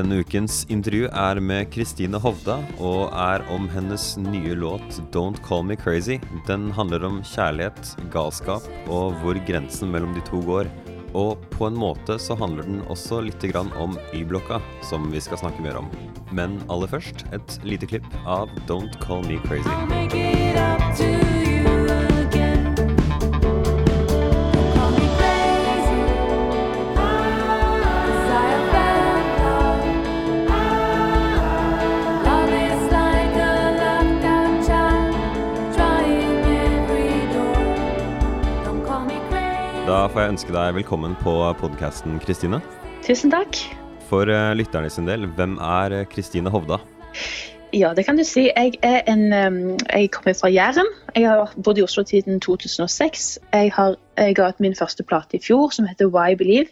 Denne ukens intervju er med Kristine Hovda og er om hennes nye låt 'Don't Call Me Crazy'. Den handler om kjærlighet, galskap og hvor grensen mellom de to går. Og på en måte så handler den også litt om Y-blokka, som vi skal snakke mer om. Men aller først et lite klipp av 'Don't Call Me Crazy'. Da får jeg ønske deg velkommen på podkasten, Kristine. Tusen takk. For uh, lytterne sin del, hvem er eh, Kristine Hovda? Ja, det kan du si. Jeg, er en, jeg kommer fra Jæren. Jeg har bodd i Oslo siden 2006. Jeg, har, jeg ga ut min første plate i fjor som heter Why Believe.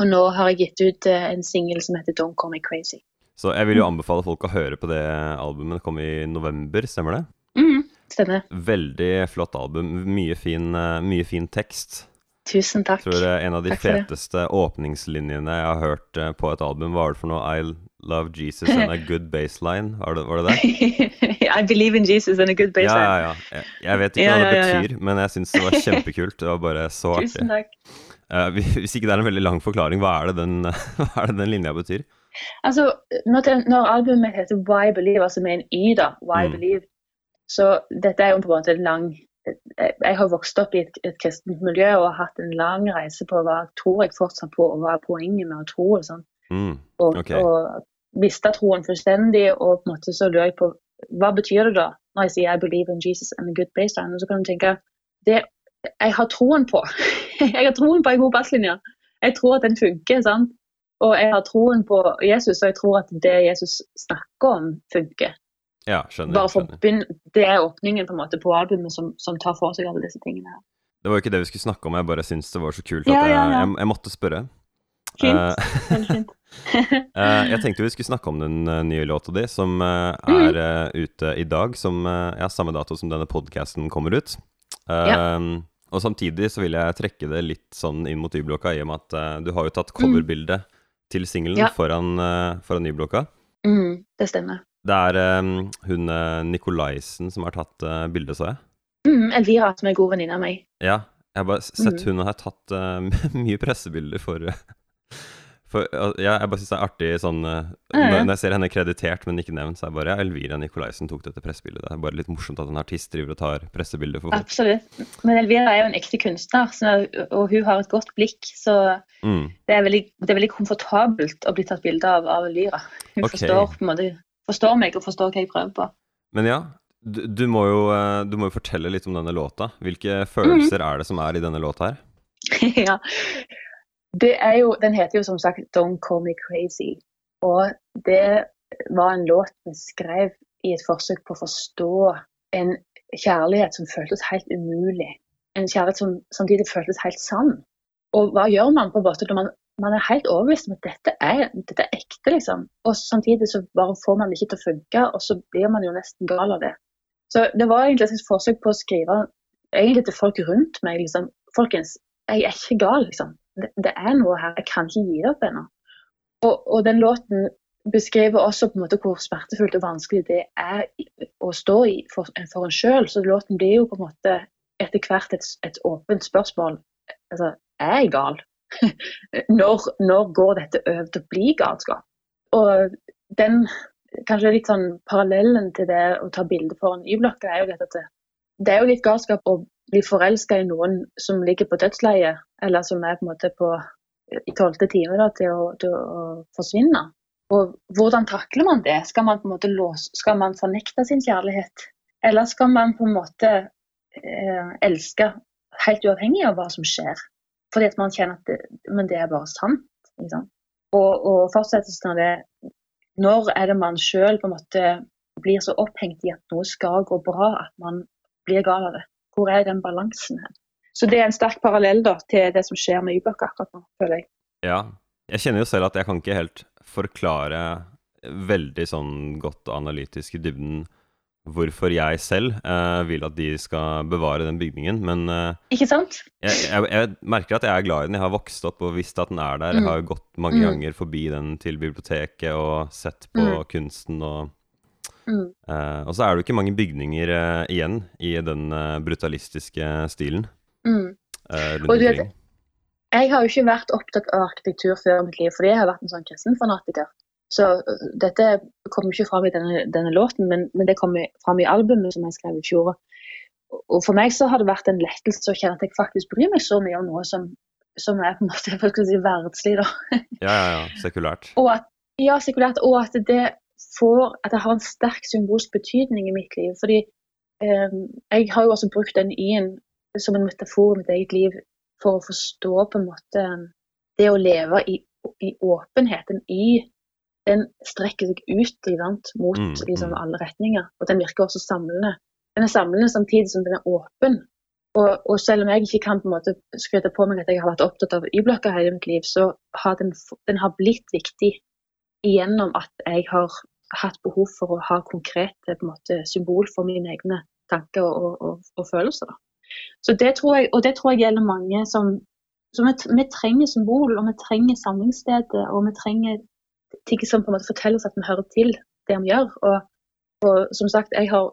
Og nå har jeg gitt ut uh, en singel som heter Don't Call Me Crazy. Så jeg vil jo anbefale folk å høre på det albumet. Det kom i november, stemmer det? Mm, stemmer. Veldig flott album. Mye fin, mye fin tekst. Tusen takk. Jeg tror det er en av de feteste åpningslinjene jeg har hørt uh, på et album. Var det for noe? I love Jesus and a good baseline. Var det, var det det? I believe in Jesus and a good baseline. Ja, ja, ja. Jeg, jeg vet ikke ja, hva det ja, betyr, men jeg syns det var kjempekult. Det var bare så artig. Tusen takk. Uh, hvis ikke det er en veldig lang forklaring, hva er det den, er det den linja betyr? Altså, når, det, når albumet heter Why Believe, altså med en Y, da, Why mm. Believe, så dette er jo på en måte en lang jeg har vokst opp i et, et, kristent miljø og har hatt en lang reise på hva tror jeg fortsatt på, og hva er poenget med å tro. og sånn. Mm, okay. og, og mista troen fullstendig, og på en måte så lurer jeg på hva betyr det da når jeg sier I believe in Jesus and a good baseline. Og så kan du tenke det jeg har troen på. jeg har troen på en god basslinje. Jeg tror at den funker. sant? Og jeg har troen på Jesus, og jeg tror at det Jesus snakker om, funker. Ja, skjønner. Bare for skjønner. Det er åpningen på, en måte, på albumet som, som, tar for seg alle disse tingene. her. Det var jo ikke det vi skulle snakke om, jeg bare syntes det var så kult at ja, ja, ja. Jeg, jeg, jeg, måtte spørre. Fint. Uh, fint. uh, jeg tenkte vi skulle snakke om den uh, nye låta di, som er mm. ute i dag. Som ja, samme dato som denne podkasten kommer ut. Og samtidig så vil jeg trekke det litt sånn inn mot Y-blokka, i og med at du har jo tatt coverbildet mm. til singelen foran, foran Y-blokka. Mm, det stemmer. Det er um, hun uh, Nikolaisen som har tatt uh, bildet, så jeg. Mm, Elvira, som er god venninne av meg. Ja. Jeg har bare sett mm. hun har tatt uh, mye pressebilder for, for ja, Jeg bare syns det er artig sånn når, jeg ser henne kreditert, men ikke nevnt, så er det bare ja, Elvira Nikolaisen tok dette pressebildet. Det er bare litt morsomt at en artist driver og tar pressebilder for folk. Absolutt. Men Elvira er jo en ekte kunstner, så, og hun har et godt blikk, så mm. det, er veldig, det, er veldig, komfortabelt å bli tatt bilde av av Elvira. Hun okay. forstår på en måte forstår meg og forstår hva jeg prøver på. Men ja, du, du, må, jo, du må jo fortelle litt om denne låta. Hvilke følelser mm. er det som er i denne låta her? ja, det er jo, Den heter jo som sagt 'Don't Call Me Crazy'. Og det var en låt vi skrev i et forsøk på å forstå en kjærlighet som føltes helt umulig. En kjærlighet som samtidig føltes helt sann. Og hva gjør man på en måte når man man er helt overbevist om at dette er, dette er, ekte, liksom. Og samtidig så bare får man det ikke til å funke, og så blir man jo nesten gal av det. Så det var egentlig et forsøk på å skrive egentlig til folk rundt meg liksom Folkens, jeg er ikke gal, liksom. Det, det er noe her. Jeg kan ikke gi det opp ennå. Og, og, den låten beskriver også på en måte hvor smertefullt og vanskelig det er å stå i for, for en sjøl. Så låten blir jo på en måte etter hvert et, et åpent spørsmål. Altså, er jeg gal? når, når, går dette over til å bli galskap? Og den kanskje litt sånn parallellen til det å ta bilde foran Y-blokka, er jo dette at det, er jo litt galskap å bli forelska i noen som ligger på dødsleiet, eller som er på en måte på, i tolvte time da, til, å, til, å, forsvinne. Og hvordan takler man det? Skal man på en måte låse, skal man fornekte sin kjærlighet? Eller skal man på en måte eh, elske helt uavhengig av hva som skjer? Fordi at man kjenner at det, men det er bare sant. Og, og fortsettelsen av det Når er det man sjøl blir så opphengt i at noe skal gå bra at man blir gal av det? Hvor er den balansen her? Så det er en sterk parallell da, til det som skjer med Y-blokk akkurat nå, føler jeg. Ja. Jeg kjenner jo selv at jeg kan ikke helt forklare veldig sånn godt analytisk i dybden hvorfor jeg selv uh, vil at de skal bevare den bygningen. Men uh, Ikke sant? jeg, jeg, jeg merker at jeg er glad i den. Jeg har vokst opp og visst at den er der. Jeg Mm. har gått mange Mm. ganger forbi den til biblioteket og sett på Mm. kunsten og eh, Og så er det jo ikke mange bygninger igjen i den brutalistiske stilen Mm. Og du vet- Jeg har jo ikke vært opptatt av arkitektur før i mitt liv, fordi jeg har vært en sånn kristenfanatiker. Så øh, dette kommer ikke fram i denne, denne låten, men, men det kommer fram i albumet som jeg skrev i fjor. Og- for meg så har det vært en lettelse å kjenne at jeg faktisk bryr meg så mye om noe som, som er på en måte hva skal si, verdslig. da. Ja, ja, ja. Sekulært. Og at, ja, sekulært, og at det får, at det har en sterk symbolsk betydning i mitt liv. Fordi eh, jeg har jo også brukt den y-en som en metafor i mitt eget liv for å forstå på en måte det å leve i, i åpenhet. En y den strekker seg ut sant, mot Mm, liksom, mm. alle retninger. Og den virker også samlende. Den er samlende samtidig som den er åpen. Og, og selv om jeg ikke kan på en måte skryte på meg at jeg har vært opptatt av Y-blokka hele mitt liv, så har den, den har blitt viktig gjennom at jeg har hatt behov for å ha konkrete måte, symbol for mine egne tanker og, og, og følelser. Da. Så det tror jeg, og det tror jeg gjelder mange som, som vi, vi trenger symbol, og vi trenger samlingsstedet, og vi trenger ting som på en måte forteller oss at vi hører til det vi gjør. Og, og som sagt, jeg har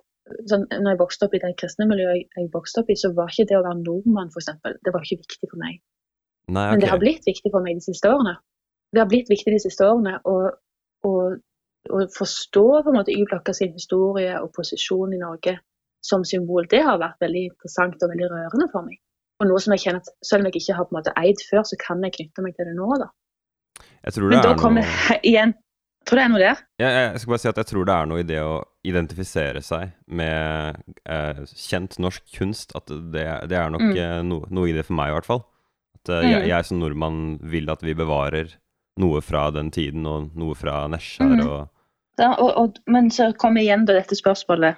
sånn, når jeg vokste opp i det kristne miljøet jeg, jeg vokste opp i, så var ikke det å være nordmann, for eksempel, det var ikke viktig for meg. Nei, Men det har blitt viktig for meg de siste årene. Det har blitt viktig de siste årene å, å, å forstå på en måte Y-blokka sin historie og posisjon i Norge som symbol. Det har vært veldig interessant og veldig rørende for meg. Og noe som jeg kjenner at selv om jeg ikke har på en måte eid før, så kan jeg knytte meg til det nå. da. Jeg tror det Men da er kommer noe igjen Tror det er noe der. Ja, jeg skal bare si at jeg tror det er noe i det å identifisere seg med eh, kjent norsk kunst. At det, det er nok Mm. eh, noe, noe i det for meg, i hvert fall. At eh, Mm. jeg, jeg som nordmann vil at vi bevarer noe fra den tiden, og noe fra Nesjar Mm. og Ja, og, og, men så kommer igjen da dette spørsmålet.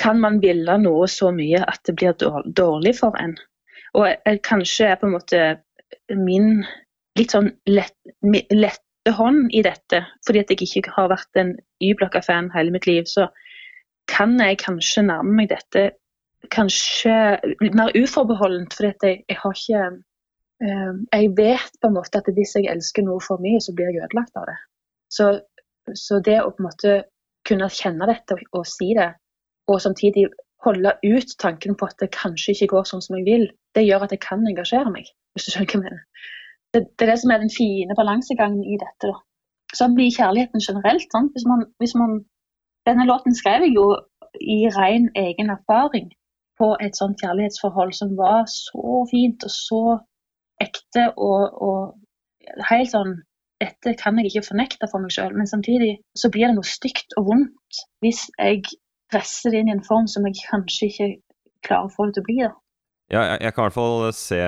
Kan man ville noe så mye at det blir dårlig for en? Og jeg, kanskje er på en måte min litt sånn lett, lette hånd i dette, fordi at jeg ikke har vært en Y-blokka-fan hele mitt liv, så kan jeg kanskje nærme meg dette kanskje mer uforbeholdent, fordi at jeg, jeg har ikke eh, Jeg vet på en måte at hvis jeg elsker noe for mye, så blir jeg ødelagt av det. Så, så det å på en måte kunne kjenne dette og, og si det, og samtidig holde ut tanken på at det kanskje ikke går sånn som jeg vil, det gjør at jeg kan engasjere meg. hvis du skjønner hva jeg mener. Det, er det som er den fine balansegangen i dette. da. Så blir kjærligheten generelt. sånn. Hvis man, hvis man, denne låten skrev jeg jo i ren egen erfaring på et sånt kjærlighetsforhold som var så fint og så ekte og, og helt sånn Dette kan jeg ikke fornekte for meg sjøl, men samtidig så blir det noe stygt og vondt hvis jeg presser det inn i en form som jeg kanskje ikke klarer å få det til å bli. da. Ja, jeg, jeg kan i hvert fall se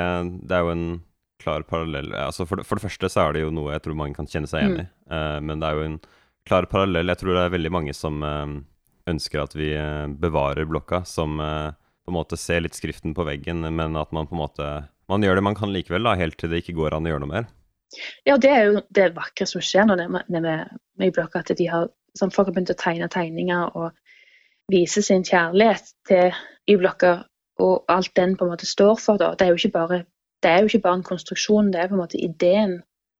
Det er jo en klar parallell. Altså for, det, for det første så er det jo noe jeg tror mange kan kjenne seg igjen i. Uh, men det er jo en klar parallell. Jeg tror det er veldig mange som uh, ønsker at vi uh, bevarer blokka, som på en måte ser litt skriften på veggen, men at man på en måte Man gjør det man kan likevel, da, helt til det ikke går an å gjøre noe mer. Ja, det er jo det vakre som skjer når det er med, med blokka, at de har, sånn, folk har begynt å tegne tegninger og vise sin kjærlighet til Y-blokka og alt den på en måte står for. Da. Det, er jo ikke bare, det er jo ikke bare en konstruksjon, det er på en måte ideen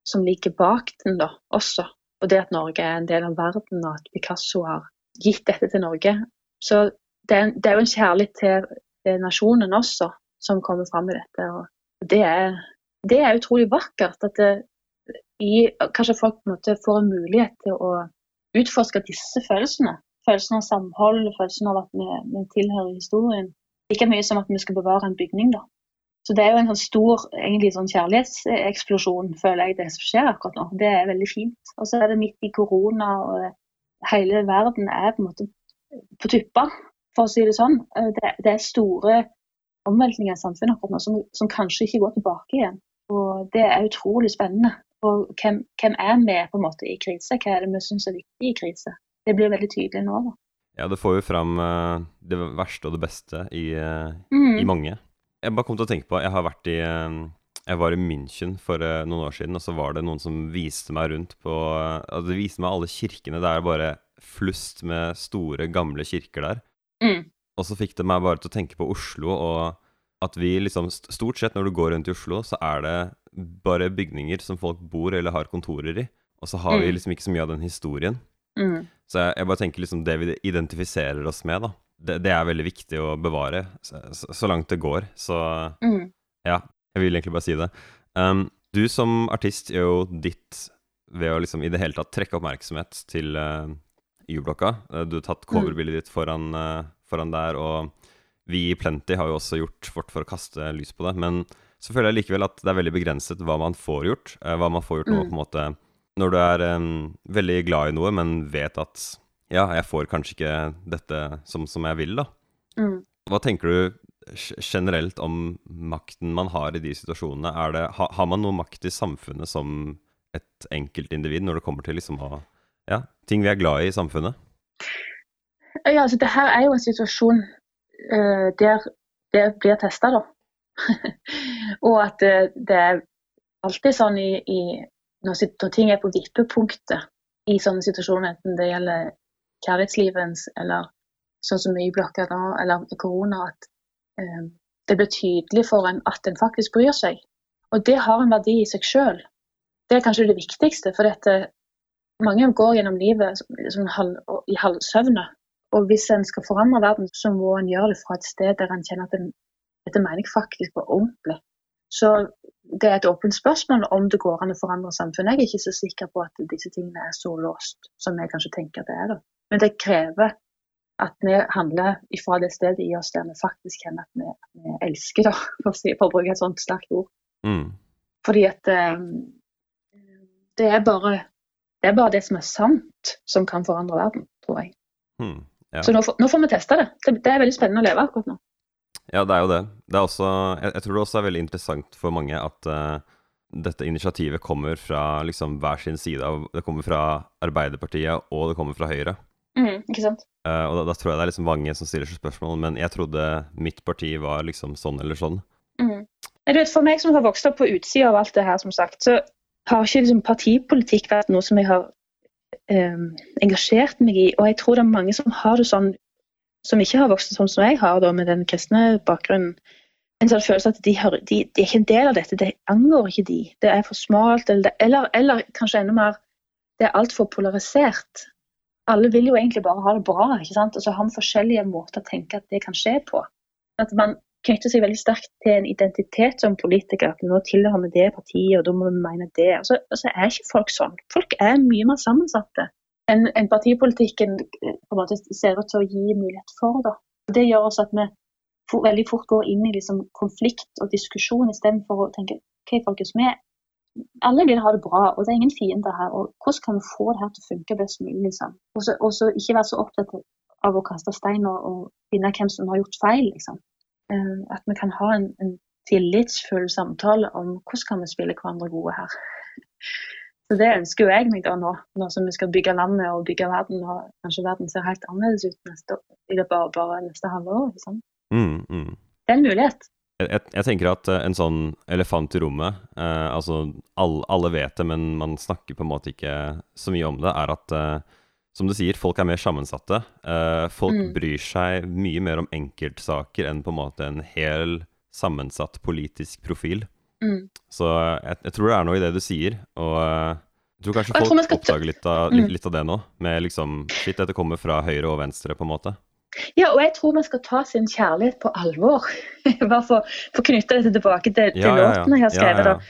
som ligger bak den da, også. Og det at Norge er en del av verden, og at Picasso har gitt dette til Norge. Så det er, det er jo en kjærlighet til, til nasjonen også som kommer fram i dette. og det er, det er utrolig vakkert. at det, i, Kanskje folk på en måte får en mulighet til å utforske disse følelsene. Følelsen av samhold, følelsen av at vi, vi tilhører historien. Like mye som at vi skal bevare en bygning. da. Så det er jo en sånn stor egentlig sånn kjærlighetseksplosjon, føler jeg, det som skjer akkurat nå. Det er veldig fint. Og så er det midt i korona, og hele verden er på en måte på tuppa, for å si det sånn. Det, det er store omveltninger i samfunnet akkurat nå som, som kanskje ikke går tilbake igjen. Og det er utrolig spennende. Og hvem, hvem er med på en måte i krise? Hva er det vi syns er viktig i krise? Det blir veldig tydelig nå. da. Ja, det får jo fram eh, det verste og det beste i, eh, Mm. i mange. Jeg bare kom til å tenke på Jeg har vært i eh, Jeg var i München for eh, noen år siden, og så var det noen som viste meg rundt på eh, altså De viste meg alle kirkene. Det er bare flust med store, gamle kirker der. Mm. Og så fikk det meg bare til å tenke på Oslo, og at vi liksom Stort sett når du går rundt i Oslo, så er det bare bygninger som folk bor eller har kontorer i. Og så har vi Mm. liksom ikke så mye av den historien. Mm. Så jeg, jeg bare tenker liksom det vi identifiserer oss med, da. Det, det er veldig viktig å bevare, så, så, langt det går. Så Mm. ja, jeg vil egentlig bare si det. Um, du som artist gjør jo ditt ved å liksom i det hele tatt trekke oppmerksomhet til uh, Y-blokka. Uh, du har tatt coverbildet ditt foran, uh, foran der, og vi i Plenty har jo også gjort vårt for å kaste lys på det. Men så føler jeg likevel at det er veldig begrenset hva man får gjort. uh, hva man får gjort Mm. på en måte Når du er um, veldig glad i noe, men vet at ja, jeg får kanskje ikke dette som, som jeg vil, da. Mm. Hva tenker du generelt om makten man har i de situasjonene? Er det, ha, har man noe makt i samfunnet som et enkeltindivid når det kommer til liksom å Ja, ting vi er glad i i samfunnet? Ja, altså det her er jo en situasjon uh, der det blir testa, da. og at det, det er alltid sånn i, i når, når ting er på vippepunktet i sånne situasjoner, enten det gjelder kjærlighetslivet eller sånn som Y-blokka da, eller korona, at eh, det blir tydelig for en at en faktisk bryr seg. Og det har en verdi i seg sjøl. Det er kanskje det viktigste. For dette, mange går gjennom livet som, som i halvsøvne. Og hvis en skal forandre verden, så må en gjøre det fra et sted der en kjenner at en, dette mener jeg faktisk på ordentlig. Så det er et åpent spørsmål om det går an å forandre samfunnet. Jeg er ikke så sikker på at disse tingene er så låst som jeg kanskje tenker at det er. da. Men det krever at vi handler ifra det stedet i oss der vi faktisk kjenner at vi, at vi elsker, da, for å, bruke et sånt sterkt ord. Mm. Fordi at eh, det, er bare, det er bare det som er sant, som kan forandre verden, tror jeg. Mm, Ja. Så nå, nå får vi teste det. det. Det er veldig spennende å leve akkurat nå. ja, det er jo det. Det er også, jeg, jeg tror det også er veldig interessant for mange at uh, dette initiativet kommer fra liksom hver sin side. av Det kommer fra Arbeiderpartiet, og det kommer fra Høyre. Mm, ikke sant? Uh, og da, da tror jeg det er liksom mange som stiller seg spørsmål, men jeg trodde mitt parti var liksom sånn eller sånn. Mm. Jeg vet, for meg som har vokst opp på utsida av alt det her, som sagt, så har ikke liksom, partipolitikk vært noe som jeg har um, engasjert meg i. Og jeg tror det er mange som har det sånn, som ikke har vokst opp sånn som jeg har, da, med den kristne bakgrunnen. En sånn følelse at de, har, de, de er ikke en del av dette, det angår ikke de. Det er for smalt, eller, eller, eller kanskje enda mer, det er altfor polarisert. Alle vil jo egentlig bare ha det bra, ikke sant? og så har vi forskjellige måter å tenke at det kan skje på. At man knytter seg veldig sterkt til en identitet som politiker. At nå tilhører vi det partiet, og da må vi mene det. Og så, og så er ikke folk sånn. Folk er mye mer sammensatte enn en partipolitikken eh, på en måte ser ut til å gi mulighet for. Da. Det gjør også at vi for, veldig fort går inn i liksom, konflikt og diskusjon istedenfor å tenke OK, folkens, vi alle vil ha det bra, og det er ingen fiender her. og Hvordan kan vi få det her til å funke best mulig? liksom? Og så- ikke være så opptatt av å kaste stein og, og finne hvem som har gjort feil. liksom. Uh, At vi kan ha en, en tillitsfull samtale om hvordan kan vi spille hverandre gode her. Så Det ønsker jo jeg meg da nå, nå som vi skal bygge landet og bygge verden. og Kanskje verden ser helt annerledes ut neste, år, i løpet av bare neste halvår. Liksom. Mm, mm. Det er en mulighet. Jeg, jeg, tenker at eh, en sånn elefant i rommet eh, Altså, all, alle vet det, men man snakker på en måte ikke så mye om det, er at eh, som du sier, folk er mer sammensatte. Eh, folk Mm. bryr seg mye mer om enkeltsaker enn på en måte en hel sammensatt politisk profil. Mm. Så jeg, jeg tror det er noe i det du sier, og eh, jeg tror kanskje folk oppdager litt av, litt, litt av det nå. Med liksom Shit, dette kommer fra høyre og venstre, på en måte. Ja, og jeg tror man skal ta sin kjærlighet på alvor. Bare for for å knytte dette tilbake til, til Ja, ja, ja. låten jeg har skrevet.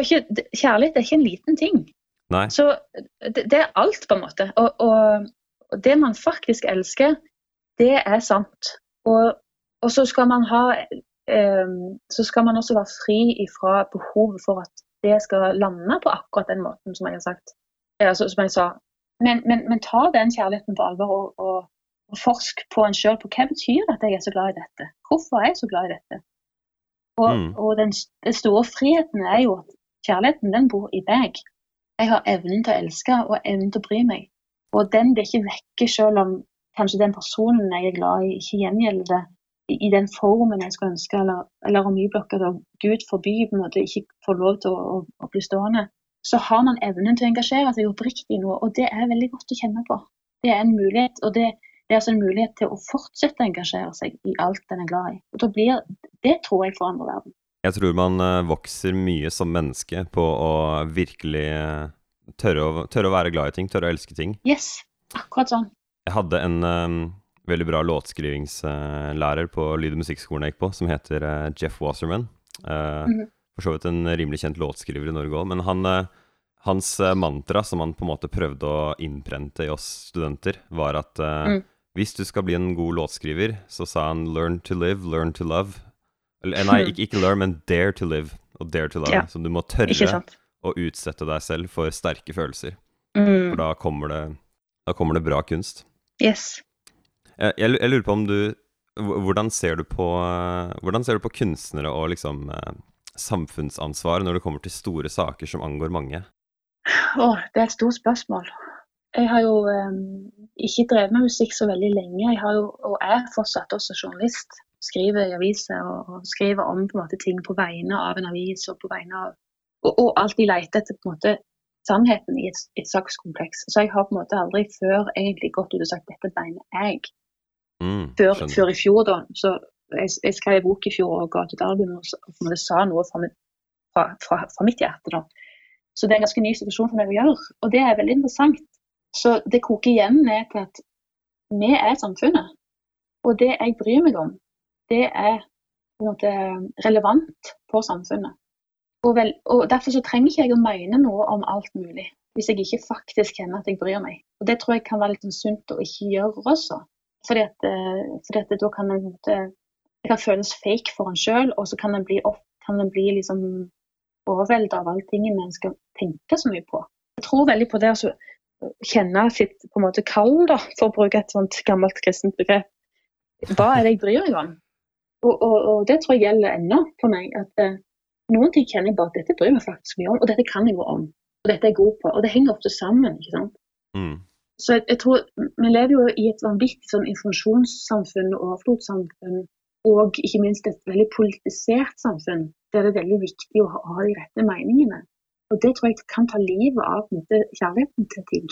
ikke, kjærlighet er ikke en liten ting. Nei. Så det, det er alt, på en måte. Og, og, og det man faktisk elsker, det er sant. Og, og så skal man ha um, Så skal man også være fri ifra behovet for at det skal lande på akkurat den måten som jeg har sagt. Ja, så, som jeg sa. Men, men, men ta den kjærligheten på alvor og, forsk på en sjøl på hva betyr det at jeg er så glad i dette? Hvorfor er jeg så glad i dette? Og, Mm. og den, den store friheten er jo at kjærligheten den bor i deg. Jeg har evnen til å elske og evnen til å bry meg. Og den blir ikke vekke selv om kanskje den personen jeg er glad i, ikke gjengjelder det i, i den formen jeg skulle ønske, eller, eller om Y-blokka da Gud forby på en måte ikke får lov til å, å, å bli stående. Så har man evnen til å engasjere seg oppriktig i noe, og det er veldig godt å kjenne på. Det er en mulighet, og det, Det er altså en mulighet til å fortsette å engasjere seg i alt en er glad i. Og blir, Det tror jeg forandrer verden. Jeg tror man uh, vokser mye som menneske på å virkelig uh, tørre, å, tørre, å, være glad i ting, tørre å elske ting. Yes, akkurat sånn. Jeg hadde en um, veldig bra låtskrivingslærer på lyd- og musikkskolen jeg gikk på, som heter Jeff Wasserman. Mm -hmm. For så vidt en rimelig kjent låtskriver i Norge òg, men han hans mantra som han på en måte prøvde å innprente i oss studenter, var at uh, mm. Hvis du skal bli en god låtskriver, så sa han 'learn to live, learn to love'. Eller, nei, ikke, ikke, learn, men 'dare to live' og 'dare to love'. Ja. Så du må tørre å utsette deg selv for sterke følelser. Mm. For da kommer, det, da kommer det bra kunst. Yes. Jeg, jeg, jeg, lurer på om du Hvordan ser du på, hvordan ser du på kunstnere og liksom eh, samfunnsansvar når det kommer til store saker som angår mange? Å, det er et stort spørsmål. Jeg har jo um, ikke drevet med musikk så veldig lenge. Jeg har jo, og er fortsatt også journalist. Skriver i aviser og, og skriver om på måte, ting på vegne av en avis og på vegne av Og, og alltid leter etter på en måte sannheten i et, et, sakskompleks. Så jeg har på en måte aldri før egentlig gått ut og sagt dette mener jeg. Mm, før, før, i fjor, da. Så jeg, jeg skrev en bok i fjor og ga ut et album og, og, og sa noe fra, fra, fra, fra mitt hjerte. da. Så det er en ganske ny situasjon for meg å gjøre. Og det er veldig interessant. Så det koker igjen ned til at vi er samfunnet. Og det jeg bryr meg om, det er på en måte relevant for samfunnet. Og, vel, og Derfor så trenger ikke jeg å mene noe om alt mulig, hvis jeg ikke faktisk kjenner at jeg bryr meg. Og Det tror jeg kan være litt sånn sunt å ikke gjøre også. Fordi at, eh, fordi at da kan det, det kan føles fake for en sjøl, og så kan en bli, kan det bli liksom overveldet av alle tingene en skal tenke så mye på. Jeg tror veldig på det å kjenne sitt på en måte kall, da, for å bruke et sånt gammelt kristent begrep. Hva er det jeg bryr meg om? Og, og, og det tror jeg gjelder ennå for meg. at eh, Noen ting kjenner jeg bare at dette bryr meg faktisk mye om, og dette kan jeg gå om. Og dette er jeg god på. Og det henger ofte sammen. ikke sant? Mm. Så jeg, jeg, tror Vi lever jo i et vanvittig sånn informasjonssamfunn og overflodssamfunn og ikke minst et veldig politisert samfunn, der det er veldig viktig å ha, ha de rette meningene. Og Det tror jeg kan ta livet av kjærligheten til ting.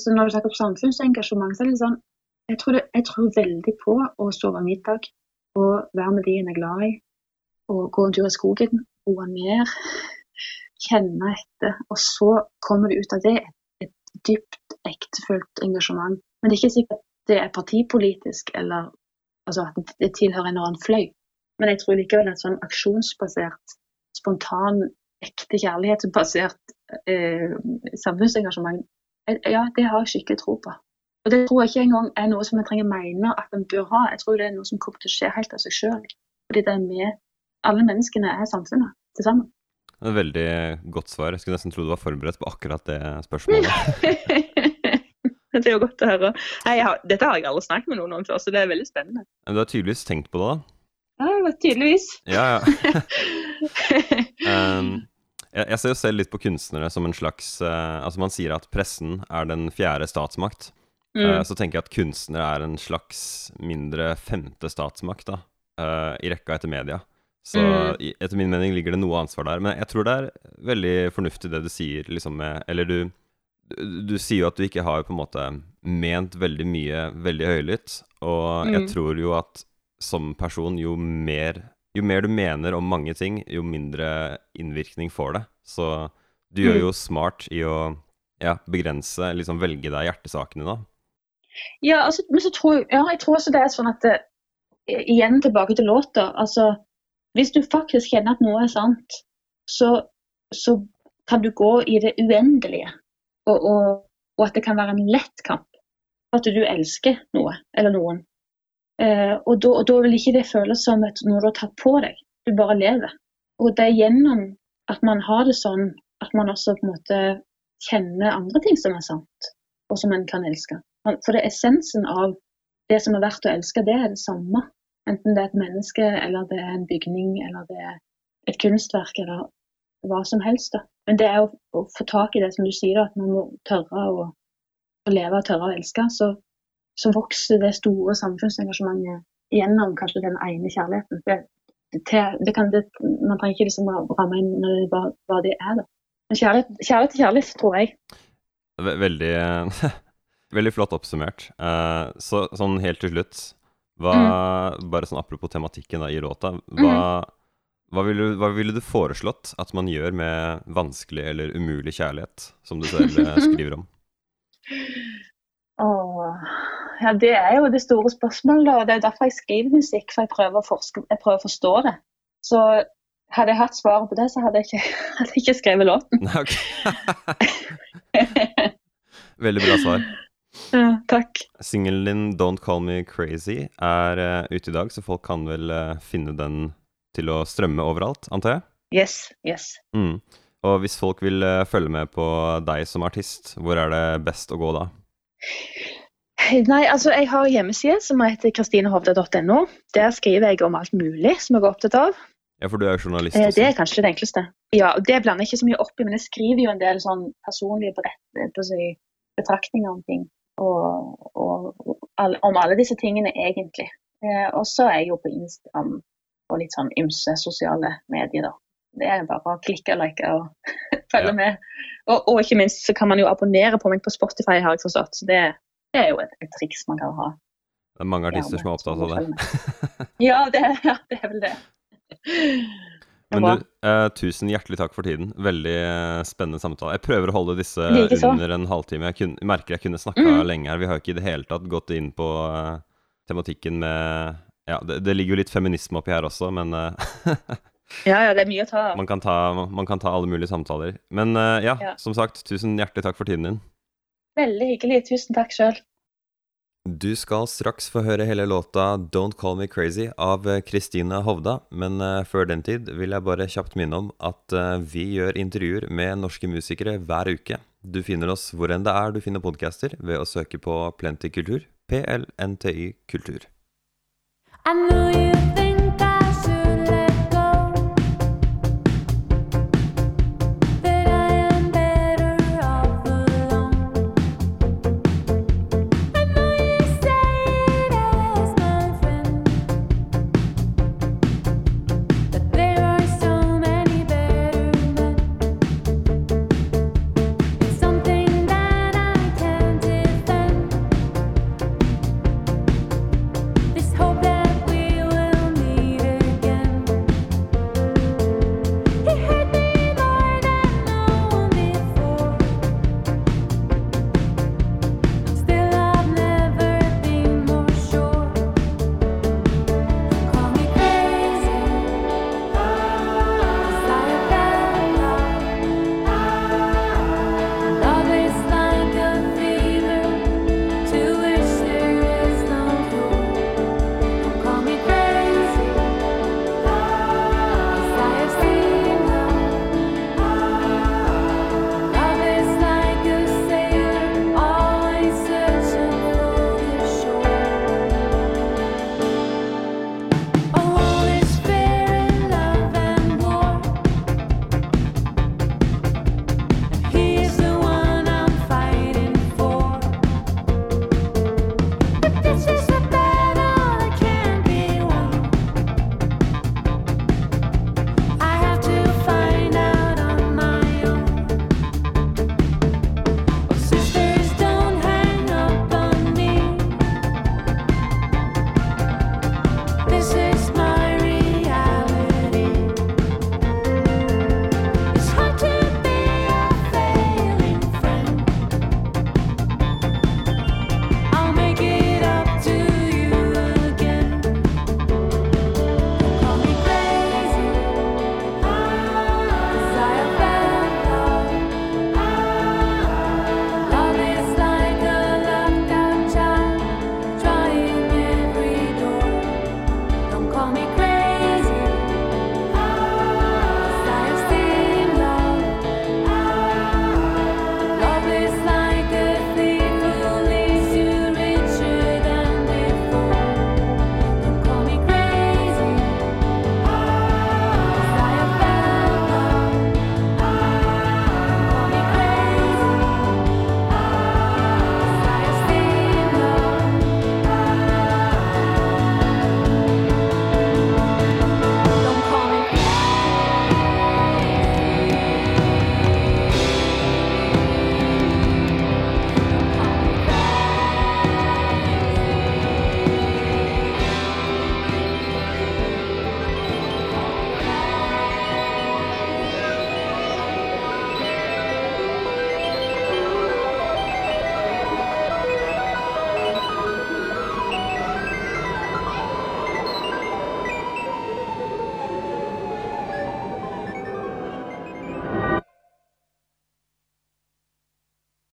Så Når du snakker om samfunnsengasjement, så er det sånn jeg tror, det, jeg tror veldig på å sove middag og være med de en er glad i. Og gå en tur i skogen, roe ned, kjenne etter. Og så kommer det ut av det et, dypt, ektefølt engasjement. Men det er ikke sikkert det er partipolitisk eller altså at det tilhører en eller annen fløy. Men jeg tror likevel at sånn aksjonsbasert, spontan, ekte kjærlighetsbasert eh, samfunnsengasjement, eh, ja, det har jeg skikkelig tro på. Og det tror jeg ikke engang er noe som jeg trenger mene at en bør ha. Jeg tror det er noe som kommer til å skje helt av seg sjøl. Fordi det er med Alle menneskene er samfunnet til sammen. Et veldig godt svar. Jeg skulle nesten tro du var forberedt på akkurat det spørsmålet. Det er jo godt å høre. Nei, har, dette har jeg aldri snakket med noen om før, så det er veldig spennende. Men du har tydeligvis tenkt på det, da? Ja, tydeligvis. Ja, ja. um, jeg, jeg, ser jo selv litt på kunstnere som en slags uh, Altså, man sier at pressen er den fjerde statsmakt. Mm. Uh, så tenker jeg at kunstnere er en slags mindre femte statsmakt, da. Uh, I rekka etter media. Så mm. etter min mening ligger det noe ansvar der. Men jeg tror det er veldig fornuftig det du sier, liksom med Eller du du, sier jo at du ikke har på en måte ment veldig mye veldig høylytt. Og mm. jeg tror jo at som person, jo mer, jo mer du mener om mange ting, jo mindre innvirkning får det. Så du mm. gjør jo smart i å ja, begrense, liksom velge deg hjertesakene, da. Ja, altså, men så tror ja, jeg tror også det er sånn at det, Igjen tilbake til låta. Altså, hvis du faktisk kjenner at noe er sant, så, så kan du gå i det uendelige og, og, og, at det kan være en lett kamp. At du elsker noe eller noen. Eh, og, da, da, vil ikke det føles som et, noe du har tatt på deg. Du bare lever. Og det er gjennom at man har det sånn at man også på en måte kjenner andre ting som er sant, og som en kan elske. For det er essensen av det som er verdt å elske, det er det samme. Enten det er et menneske, eller det er en bygning, eller det er et kunstverk, eller hva som helst. da. Men det er å, å, få tak i det som du sier, at man må tørre å, å leve og tørre å elske. Så, så, vokser det store samfunnsengasjementet gjennom kanskje den ene kjærligheten. Det, det, det kan, man trenger ikke liksom ramme inn hva, hva det er. da. Men kjærlighet, kjærlighet til kjærlighet, tror jeg. Veldig Veldig flott oppsummert. Uh, så sånn helt til slutt, hva, mm. bare sånn apropos tematikken da, i låta, hva, mm. hva, ville, hva, ville, du foreslått at man gjør med vanskelig eller umulig kjærlighet, som du selv eh, skriver om? Åh, ja, det er jo det store spørsmålet, og det er derfor jeg skriver musikk. For jeg prøver å, forske, jeg prøver å forstå det. Så hadde jeg hatt svaret på det, så hadde jeg ikke, hadde jeg ikke skrevet låten. Veldig bra svar. Ja, takk. Singelen din 'Don't Call Me Crazy' er uh, ute i dag, så folk kan vel uh, finne den til å strømme overalt, antar jeg? Yes. Yes. Mm. Og hvis folk vil uh, følge med på deg som artist, hvor er det best å gå da? Nei, altså Jeg har hjemmeside som heter kristinehovde.no. Der skriver jeg om alt mulig som jeg er opptatt av. Ja, for du er jo journalist også. Det er kanskje det enkleste. Ja, og Det blander jeg ikke så mye opp i, men jeg skriver jo en del sånn personlige betraktninger om ting og, og all, om alle disse tingene, egentlig. Eh, og så er jeg jo på Instagram og litt sånn ymse sosiale medier, da. Det er bare å klikke og like og følge ja. med. Og, og, ikke minst så kan man jo abonnere på meg på Spotify, har jeg forstått. Så det, det er jo et, et, triks man kan ha. Det er mange artister ja, som er opptatt av det. ja, det, ja, det er vel det. Men du, eh, tusen hjertelig takk for tiden. Veldig eh, spennende samtale. Jeg prøver å holde disse under en halvtime. Jeg kun, merker jeg kunne snakka mm. lenge her. Vi har ikke i det hele tatt gått inn på uh, tematikken med Ja, det, det, ligger jo litt feminisme oppi her også, men uh, Ja, ja, det er mye å ta av. Man, man, kan ta alle mulige samtaler. Men uh, ja, ja, som sagt, tusen hjertelig takk for tiden din. Veldig hyggelig. Tusen takk sjøl. Du skal straks få høre hele låta 'Don't Call Me Crazy' av Kristine Hovda, men uh, før den tid vil jeg bare kjapt minne om at uh, vi gjør intervjuer med norske musikere hver uke. Du finner oss hvor enn det er du finner podcaster, ved å søke på Plenty Kultur. PLNTY Kultur. I know you